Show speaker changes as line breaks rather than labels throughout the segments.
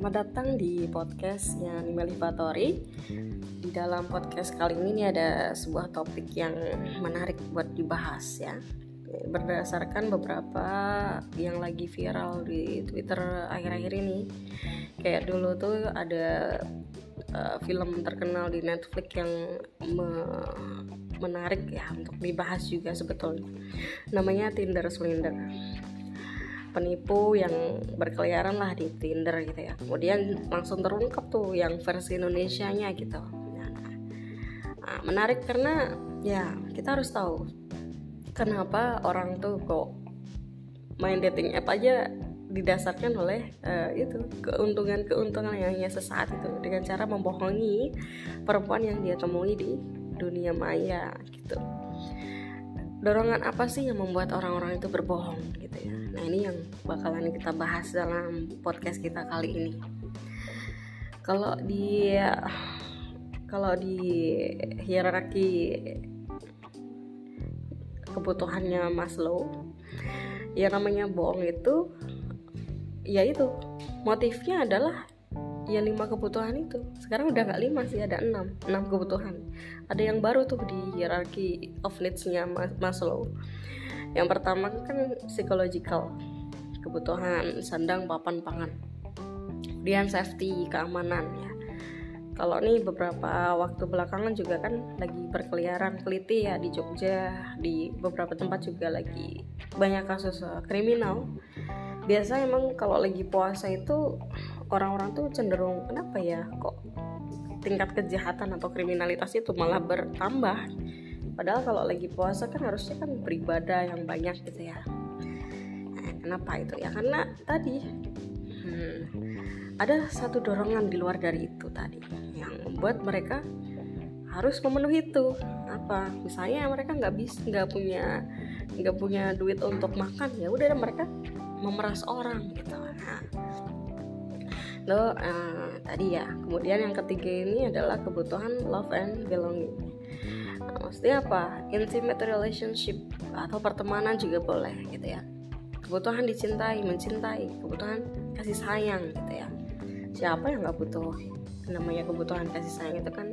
selamat datang di podcastnya Nima Livatori. Di dalam podcast kali ini ada sebuah topik yang menarik buat dibahas ya. Berdasarkan beberapa yang lagi viral di Twitter akhir-akhir ini. Kayak dulu tuh ada uh, film terkenal di Netflix yang me menarik ya untuk dibahas juga sebetulnya. Namanya Tinder Swindler penipu yang berkeliaran lah di Tinder gitu ya. Kemudian langsung terungkap tuh yang versi Indonesia-nya gitu. Nah, nah, menarik karena ya kita harus tahu kenapa orang tuh kok main dating app aja didasarkan oleh uh, itu keuntungan-keuntungan yang hanya sesaat itu dengan cara membohongi perempuan yang dia temui di dunia maya gitu dorongan apa sih yang membuat orang-orang itu berbohong gitu ya? Nah ini yang bakalan kita bahas dalam podcast kita kali ini. Kalau di kalau di hierarki kebutuhannya Maslow ya namanya bohong itu ya itu motifnya adalah ya lima kebutuhan itu. Sekarang udah nggak lima sih ada enam. Enam kebutuhan. Ada yang baru tuh di hierarki of needs-nya Maslow. Yang pertama kan psychological. Kebutuhan sandang papan pangan. Kemudian safety keamanan ya. Kalau nih beberapa waktu belakangan juga kan lagi berkeliaran keliti ya di Jogja di beberapa tempat juga lagi banyak kasus uh, kriminal. Biasa emang kalau lagi puasa itu orang-orang tuh cenderung kenapa ya kok tingkat kejahatan atau kriminalitas itu malah bertambah? Padahal kalau lagi puasa kan harusnya kan beribadah yang banyak gitu ya. Nah, kenapa itu? Ya karena tadi hmm, ada satu dorongan di luar dari itu tadi yang membuat mereka harus memenuhi itu. Apa? Misalnya mereka nggak bisa nggak punya nggak punya duit untuk makan ya udah mereka memeras orang gitu. Nah lo uh, tadi ya. Kemudian yang ketiga ini adalah kebutuhan love and belonging. Nah, maksudnya apa? Intimate relationship atau pertemanan juga boleh gitu ya. Kebutuhan dicintai mencintai. Kebutuhan kasih sayang gitu ya. Siapa yang nggak butuh? Namanya kebutuhan kasih sayang itu kan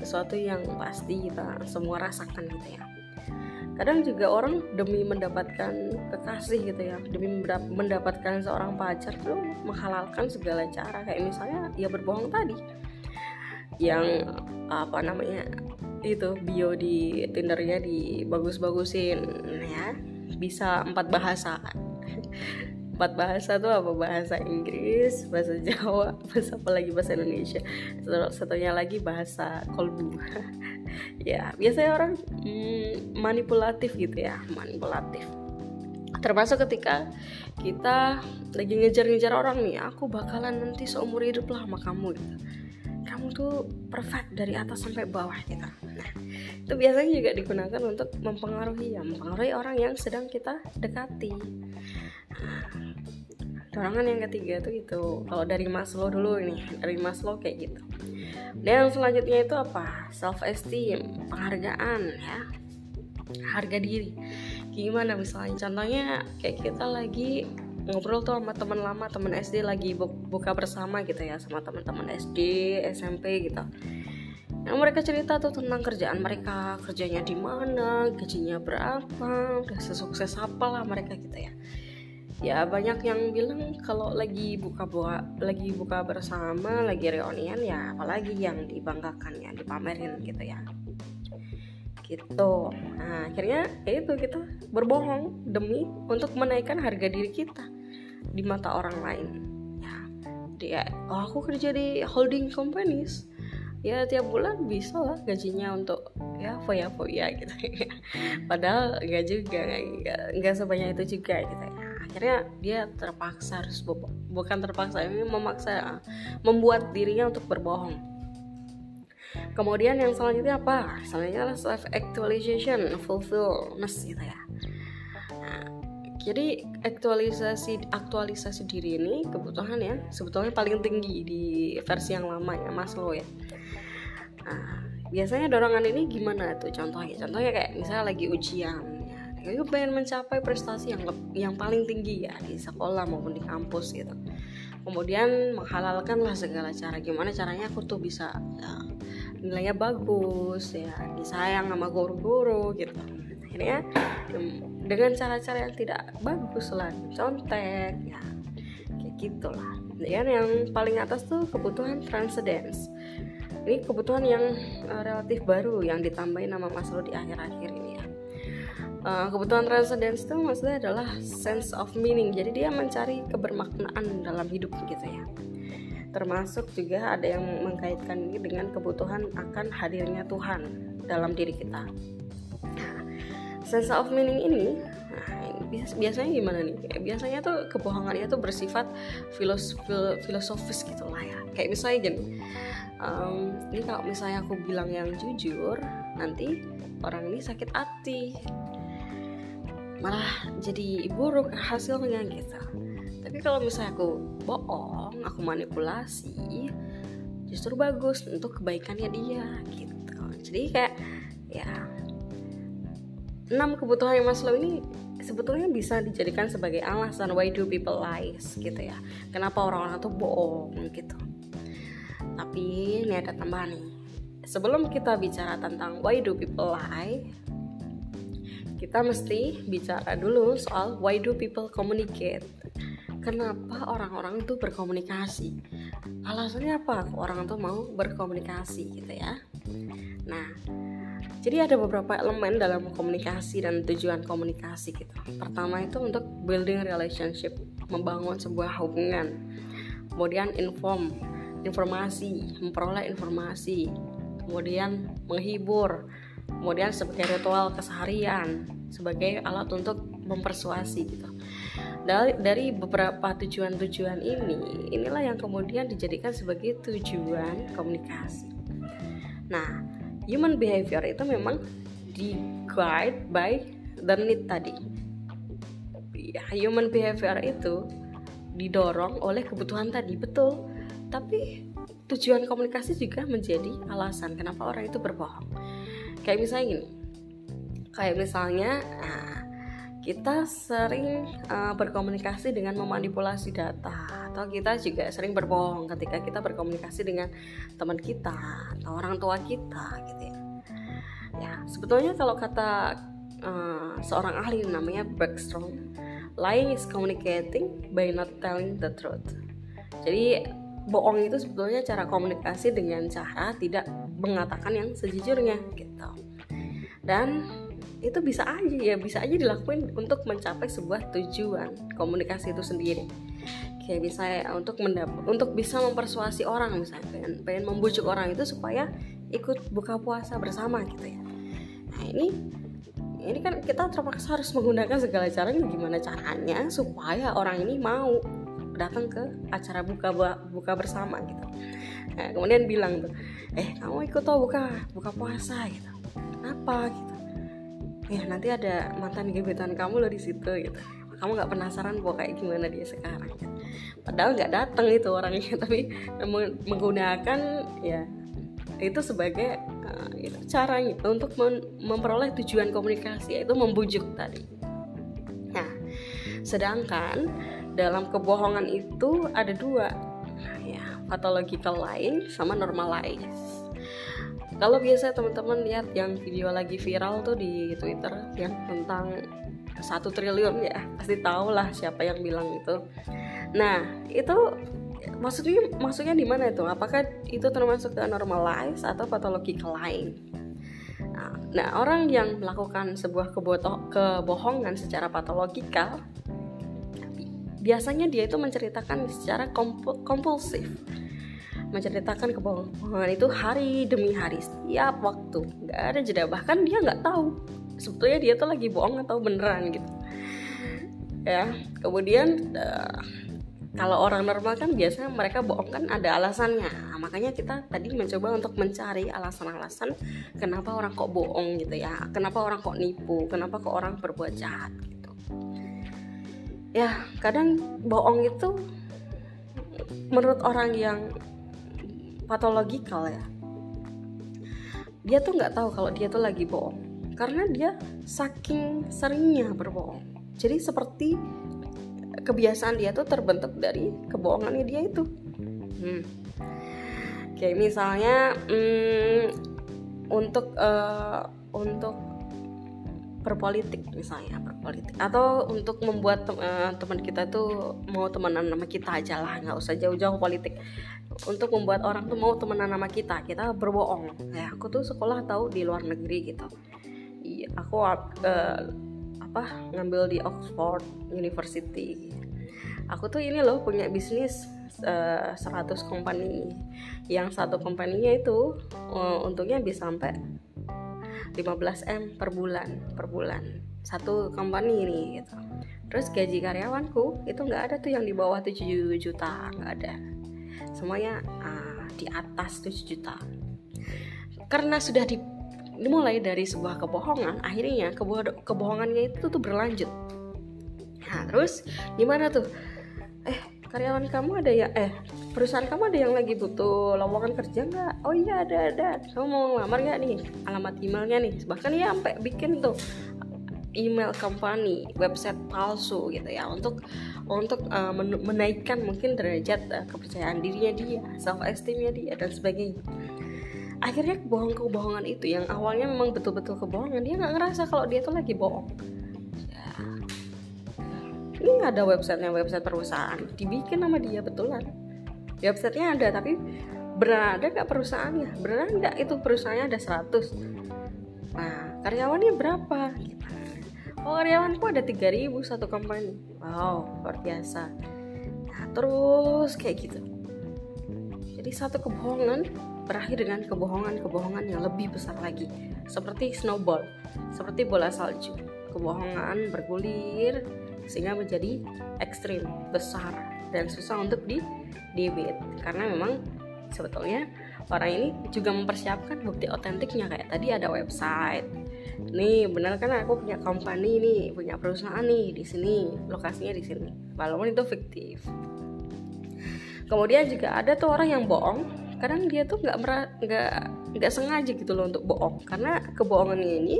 sesuatu yang pasti kita semua rasakan gitu ya kadang juga orang demi mendapatkan kekasih gitu ya demi mendapatkan seorang pacar tuh menghalalkan segala cara. Kayak misalnya ya berbohong tadi yang apa namanya itu bio di tindernya dibagus-bagusin ya bisa empat bahasa empat bahasa tuh apa? Bahasa Inggris bahasa Jawa bahasa apa lagi? Bahasa Indonesia. Satunya lagi bahasa kolbu. Ya biasanya orang hmm, manipulatif gitu ya manipulatif. Termasuk ketika kita lagi ngejar-ngejar orang nih aku bakalan nanti seumur hidup lah sama kamu gitu. Kamu tuh perfect dari atas sampai bawah gitu. Nah itu biasanya juga digunakan untuk mempengaruhi ya mempengaruhi orang yang sedang kita dekati dorongan yang ketiga tuh itu kalau dari Maslow dulu ini dari Maslow kayak gitu. Dan selanjutnya itu apa? Self esteem penghargaan ya. Harga diri. Gimana misalnya? Contohnya kayak kita lagi ngobrol tuh sama teman lama teman SD lagi buka bersama gitu ya sama teman-teman SD SMP gitu. Yang mereka cerita tuh tentang kerjaan mereka kerjanya di mana gajinya berapa udah sesukses apa lah mereka gitu ya ya banyak yang bilang kalau lagi buka buka lagi buka bersama lagi reunian ya apalagi yang dibanggakan ya dipamerin gitu ya. Gitu. Nah akhirnya ya itu kita berbohong demi untuk menaikkan harga diri kita di mata orang lain. Ya dia oh aku kerja di holding companies. Ya tiap bulan bisa lah gajinya untuk ya foya foya gitu padahal enggak juga enggak sebanyak itu juga gitu ya akhirnya dia terpaksa harus bukan terpaksa ini memaksa membuat dirinya untuk berbohong. Kemudian yang selanjutnya apa? Selanjutnya adalah self actualization fulfillness gitu ya. Nah, jadi aktualisasi aktualisasi diri ini kebutuhan ya sebetulnya paling tinggi di versi yang lama ya Maslow ya. Nah, biasanya dorongan ini gimana tuh contohnya? Contohnya kayak misalnya lagi ujian gue pengen mencapai prestasi yang yang paling tinggi ya di sekolah maupun di kampus gitu. Kemudian menghalalkan lah segala cara. Gimana caranya aku tuh bisa ya, nilainya bagus ya disayang sama guru-guru gitu. Akhirnya dengan cara-cara yang tidak bagus lah contek ya kayak gitulah. Dan yang paling atas tuh kebutuhan transcendence. Ini kebutuhan yang uh, relatif baru yang ditambahin nama Maslow di akhir-akhir ini. ya uh, kebutuhan transcendence itu maksudnya adalah sense of meaning. Jadi dia mencari kebermaknaan dalam hidup gitu ya. Termasuk juga ada yang mengkaitkan ini dengan kebutuhan akan hadirnya Tuhan dalam diri kita. Nah, sense of meaning ini nah, biasanya gimana nih? Biasanya tuh kebohongannya tuh bersifat filos filosofis gitu lah ya. Kayak misalnya gini um, ini kalau misalnya aku bilang yang jujur nanti orang ini sakit hati malah jadi buruk hasilnya gitu. Tapi kalau misalnya aku bohong aku manipulasi justru bagus untuk kebaikannya dia gitu. Jadi kayak ya enam kebutuhan yang Maslow ini sebetulnya bisa dijadikan sebagai alasan why do people lies gitu ya. Kenapa orang-orang tuh bohong gitu. Tapi ini ada tambahan nih. Sebelum kita bicara tentang why do people lie kita mesti bicara dulu soal why do people communicate? Kenapa orang-orang itu berkomunikasi? Alasannya apa? Orang itu mau berkomunikasi gitu ya? Nah jadi ada beberapa elemen dalam komunikasi dan tujuan komunikasi gitu. Pertama itu untuk building relationship membangun sebuah hubungan. Kemudian inform informasi memperoleh informasi. Kemudian menghibur kemudian sebagai ritual keseharian sebagai alat untuk mempersuasi gitu. Dari, beberapa tujuan-tujuan ini inilah yang kemudian dijadikan sebagai tujuan komunikasi. Nah human behavior itu memang di guide by the need tadi. Ya, human behavior itu didorong oleh kebutuhan tadi betul. Tapi tujuan komunikasi juga menjadi alasan kenapa orang itu berbohong kayak misalnya gini kayak misalnya nah, kita sering uh, berkomunikasi dengan memanipulasi data atau kita juga sering berbohong ketika kita berkomunikasi dengan teman kita atau orang tua kita gitu ya. Ya, sebetulnya kalau kata uh, seorang ahli namanya Bergstrom, lying is communicating by not telling the truth. Jadi bohong itu sebetulnya cara komunikasi dengan cara tidak mengatakan yang sejujurnya gitu. Dan itu bisa aja ya bisa aja dilakuin untuk mencapai sebuah tujuan komunikasi itu sendiri. Kayak misalnya untuk mendapat untuk bisa mempersuasi orang misalnya pengen, pengen membujuk orang itu supaya ikut buka puasa bersama gitu ya. Nah ini ini kan kita terpaksa harus menggunakan segala cara gimana caranya supaya orang ini mau datang ke acara buka buka bersama gitu. Nah, kemudian bilang tuh eh kamu ikut tuh buka buka puasa gitu. Apa gitu? Ya nanti ada mantan gebetan kamu loh di situ gitu. Kamu nggak penasaran bahwa kayak gimana dia sekarang padahal nggak datang itu orangnya tapi menggunakan ya itu sebagai uh, itu caranya untuk memperoleh tujuan komunikasi yaitu membujuk tadi. Nah sedangkan dalam kebohongan itu ada dua pathological lain sama normalize kalau biasa teman-teman lihat yang video lagi viral tuh di Twitter yang tentang satu triliun ya pasti tahu lah siapa yang bilang itu. Nah itu maksudnya maksudnya di mana itu? Apakah itu termasuk ke normalize atau patologi lain? Nah, nah orang yang melakukan sebuah kebohongan secara patologikal biasanya dia itu menceritakan secara kompulsif. Menceritakan kebohongan itu hari demi hari setiap waktu. Nggak ada jeda. Bahkan dia nggak tahu sebetulnya dia tuh lagi bohong atau beneran gitu. Ya kemudian uh, kalau orang normal kan biasanya mereka bohong kan ada alasannya. Nah, makanya kita tadi mencoba untuk mencari alasan-alasan kenapa orang kok bohong gitu ya. Kenapa orang kok nipu? Kenapa kok orang berbuat jahat ya kadang bohong itu menurut orang yang patologikal ya. Dia tuh nggak tahu kalau dia tuh lagi bohong karena dia saking seringnya berbohong. Jadi seperti kebiasaan dia tuh terbentuk dari kebohongannya dia itu. Hmm. kayak misalnya hmm, untuk uh, untuk berpolitik misalnya berpolitik atau untuk membuat uh, teman kita tuh mau temenan sama kita aja lah nggak usah jauh-jauh politik. Untuk membuat orang tuh mau temenan sama kita kita berbohong. Ya aku tuh sekolah tahu di luar negeri gitu. Iya aku uh, apa ngambil di Oxford University. Aku tuh ini loh punya bisnis uh, 100 company. Yang satu company-nya itu uh, untungnya bisa sampai 15M per bulan per bulan. Satu company ini gitu. Terus gaji karyawanku itu nggak ada tuh yang di bawah 7 juta nggak ada. Semuanya uh, di atas 7 juta. Karena sudah di, dimulai dari sebuah kebohongan akhirnya kebo kebohongannya itu tuh berlanjut. Nah terus gimana tuh? Eh karyawan kamu ada ya? Eh perusahaan kamu ada yang lagi butuh lowongan kerja nggak? Oh iya ada ada. Kamu mau ngelamar nggak nih? Alamat emailnya nih. Bahkan ya sampai bikin tuh email company website palsu gitu ya untuk untuk uh, menaikkan mungkin derajat uh, kepercayaan dirinya dia self esteemnya dia dan sebagainya. Akhirnya kebohongan-kebohongan itu yang awalnya memang betul-betul kebohongan dia nggak ngerasa kalau dia tuh lagi bohong. Ya. ini ada websitenya website perusahaan. Dibikin sama dia betulan di websitenya ada tapi berada nggak perusahaannya? Berada nggak? Itu perusahaannya ada 100 nah karyawannya berapa? Oh karyawanku ada 3000 satu company wow luar biasa. Nah terus kayak gitu. Jadi satu kebohongan berakhir dengan kebohongan-kebohongan yang lebih besar lagi. Seperti snowball seperti bola salju. Kebohongan bergulir sehingga menjadi ekstrim besar dan susah untuk di debit. Karena memang sebetulnya orang ini juga mempersiapkan bukti otentiknya. Kayak tadi ada website. Nih benar kan aku punya company nih punya perusahaan nih di sini lokasinya di sini. Walaupun itu fiktif. Kemudian juga ada tuh orang yang bohong. Kadang dia tuh nggak nggak nggak sengaja gitu loh untuk bohong. Karena kebohongannya ini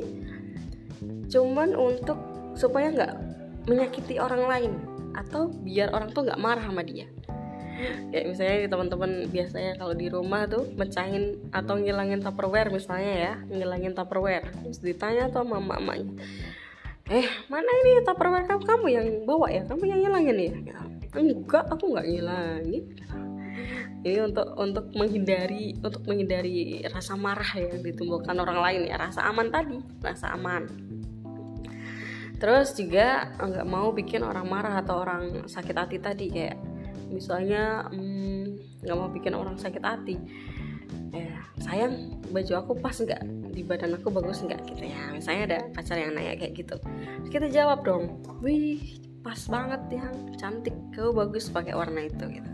cuman untuk supaya nggak menyakiti orang lain atau biar orang tuh nggak marah sama dia. Kayak misalnya teman-teman biasanya kalau di rumah tuh mecahin atau ngilangin tupperware misalnya ya ngilangin tupperware. Terus ditanya tuh sama mamanya eh mana ini tupperware kamu? Kamu yang bawa ya? Kamu yang ngilangin ya? Enggak aku nggak ngilangin. Ini untuk untuk menghindari untuk menghindari rasa marah yang ditimbulkan orang lain ya rasa aman tadi rasa aman terus juga nggak mau bikin orang marah atau orang sakit hati tadi kayak misalnya hmm, nggak hmm, mau bikin orang sakit hati. Eh sayang baju aku pas nggak di badan aku bagus nggak gitu ya. Misalnya ada pacar yang nanya kayak gitu. Kita jawab dong wih pas banget ya cantik kau bagus pakai warna itu gitu.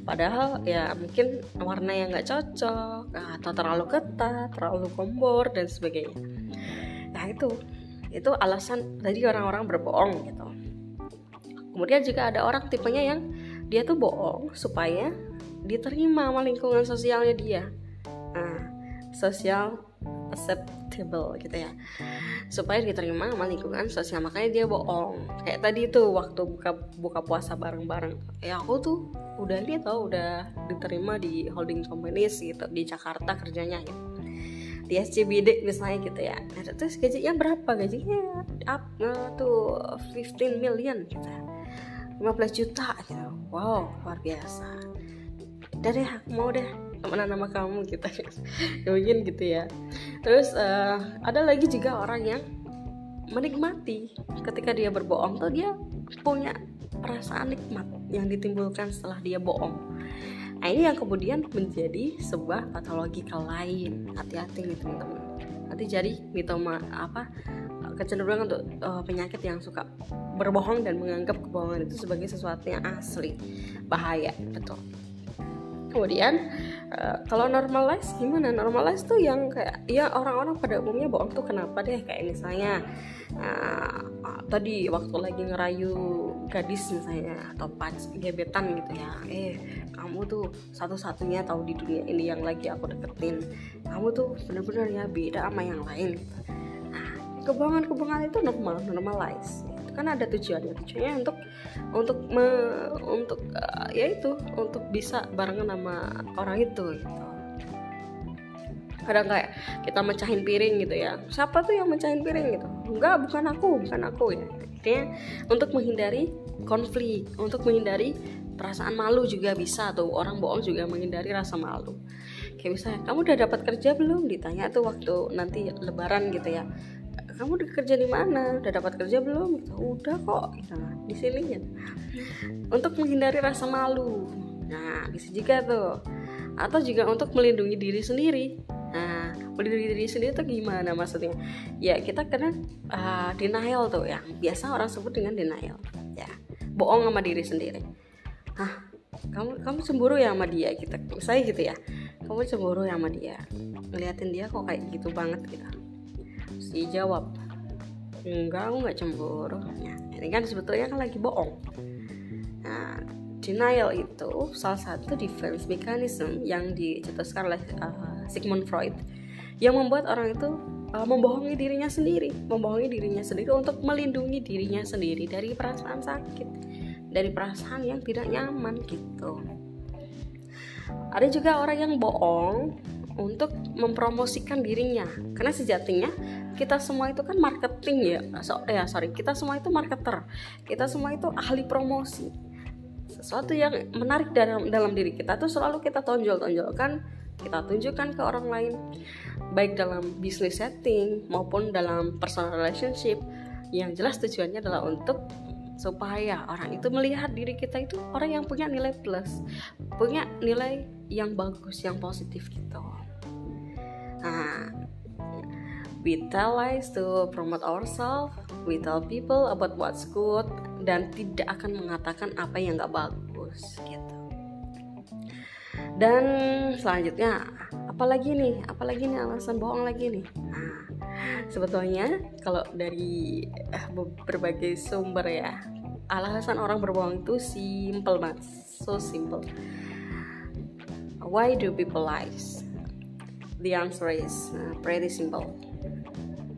Padahal ya mungkin warna yang nggak cocok atau terlalu ketat terlalu kombor dan sebagainya. Nah itu itu alasan tadi orang-orang berbohong gitu. Kemudian juga ada orang tipenya yang dia tuh bohong supaya diterima sama lingkungan sosialnya dia. Nah, sosial acceptable gitu ya. Supaya diterima sama lingkungan sosial makanya dia bohong. Kayak tadi tuh waktu buka buka puasa bareng-bareng. Ya aku tuh udah lihat tau udah diterima di holding companies gitu di Jakarta kerjanya gitu di SCBD misalnya gitu ya. Nah, terus gajinya berapa? Gajinya up uh, tuh 15 million gitu. 15 juta gitu. Wow luar biasa. Udah deh aku mau deh temenan nama kamu gitu. Ya mungkin gitu ya. Terus uh, ada lagi juga orang yang menikmati. Ketika dia berbohong tuh dia punya perasaan nikmat yang ditimbulkan setelah dia bohong nah ini yang kemudian menjadi sebuah patologikal lain. Hati-hati nih teman-teman. Nanti jadi mitoma apa kecenderungan untuk uh, penyakit yang suka berbohong dan menganggap kebohongan itu sebagai sesuatu yang asli bahaya betul kemudian uh, kalau normalize gimana? Normalize tuh yang kayak ya orang-orang pada umumnya bohong tuh kenapa deh? Kayak misalnya uh, tadi waktu lagi ngerayu gadis misalnya atau pas gebetan gitu ya. Eh kamu tuh satu-satunya tahu di dunia ini yang lagi aku deketin. Kamu tuh bener-bener ya beda sama yang lain gitu. Kebohongan-kebohongan itu normal normalize itu kan ada tujuannya tujuannya untuk untuk me, untuk uh, ya itu untuk bisa barengan sama orang itu gitu. Kadang kayak kita mecahin piring gitu ya siapa tuh yang mecahin piring? gitu. Enggak bukan aku bukan aku ya akhirnya untuk menghindari konflik untuk menghindari perasaan malu juga bisa tuh orang bohong juga menghindari rasa malu. Kayak misalnya kamu udah dapat kerja belum? Ditanya tuh waktu nanti lebaran gitu ya. Kamu udah kerja di mana? Udah dapat kerja belum? Gitu. Udah kok gitu. di sini ya untuk menghindari rasa malu. Nah bisa juga tuh. Atau juga untuk melindungi diri sendiri. Nah melindungi diri sendiri tuh gimana maksudnya? Ya kita kena uh, denial tuh yang biasa orang sebut dengan denial ya. Bohong sama diri sendiri Hah, kamu kamu cemburu ya sama dia gitu. Saya gitu ya. Kamu cemburu ya sama dia. Ngeliatin dia kok kayak gitu banget gitu. Si jawab enggak aku nggak cemburu. Ya, ini kan sebetulnya kan lagi bohong. Nah denial itu salah satu defense mechanism yang dicetuskan oleh uh, Sigmund Freud yang membuat orang itu uh, membohongi dirinya sendiri membohongi dirinya sendiri untuk melindungi dirinya sendiri dari perasaan sakit dari perasaan yang tidak nyaman gitu. Ada juga orang yang bohong untuk mempromosikan dirinya. Karena sejatinya kita semua itu kan marketing ya. So, ya sorry. Kita semua itu marketer. Kita semua itu ahli promosi. Sesuatu yang menarik dalam dalam diri kita tuh selalu kita tonjol-tonjolkan kita tunjukkan ke orang lain. Baik dalam bisnis setting maupun dalam personal relationship. Yang jelas tujuannya adalah untuk supaya orang itu melihat diri kita itu orang yang punya nilai plus punya nilai yang bagus yang positif gitu. Nah we tell lies to promote ourselves we tell people about what's good dan tidak akan mengatakan apa yang gak bagus gitu. Dan selanjutnya apalagi nih? Apalagi nih alasan bohong lagi nih? Nah sebetulnya kalau dari uh, berbagai sumber ya alasan orang berbohong itu simple banget so simple. Why do people lies? The answer is uh, pretty simple.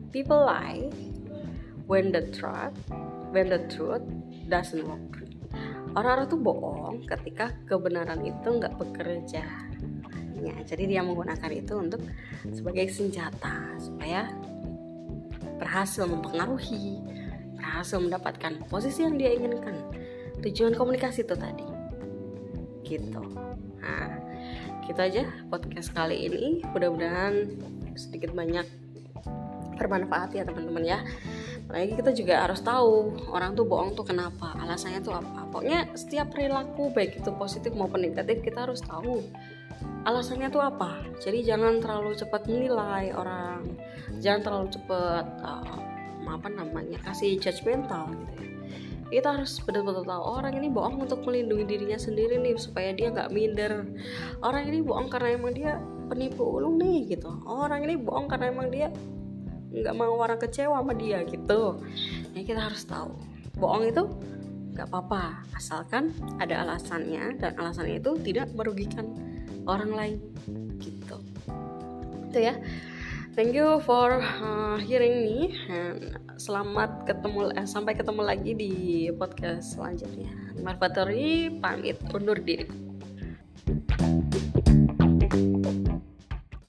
People lie when the truth when the truth doesn't work. Orang-orang tuh bohong ketika kebenaran itu nggak bekerja. Ya jadi dia menggunakan itu untuk sebagai senjata supaya berhasil mempengaruhi berhasil mendapatkan posisi yang dia inginkan. Tujuan komunikasi itu tadi. Gitu. Nah gitu aja podcast kali ini. Mudah-mudahan sedikit banyak bermanfaat ya teman-teman ya. Lagi kita juga harus tahu orang tuh bohong tuh kenapa alasannya tuh apa. Pokoknya setiap perilaku baik itu positif maupun negatif kita harus tahu alasannya tuh apa. Jadi jangan terlalu cepat menilai orang. Jangan terlalu cepat uh, apa namanya kasih judgmental gitu ya. Kita harus betul-betul tahu orang ini bohong untuk melindungi dirinya sendiri nih supaya dia nggak minder. Orang ini bohong karena emang dia penipu ulung nih gitu. Orang ini bohong karena emang dia nggak mau orang kecewa sama dia gitu. Ya kita harus tahu. Bohong itu nggak apa-apa asalkan ada alasannya dan alasannya itu tidak merugikan orang lain gitu. Itu ya thank you for uh, hearing me and selamat ketemu eh, sampai ketemu lagi di podcast selanjutnya. Marfatori pamit undur diri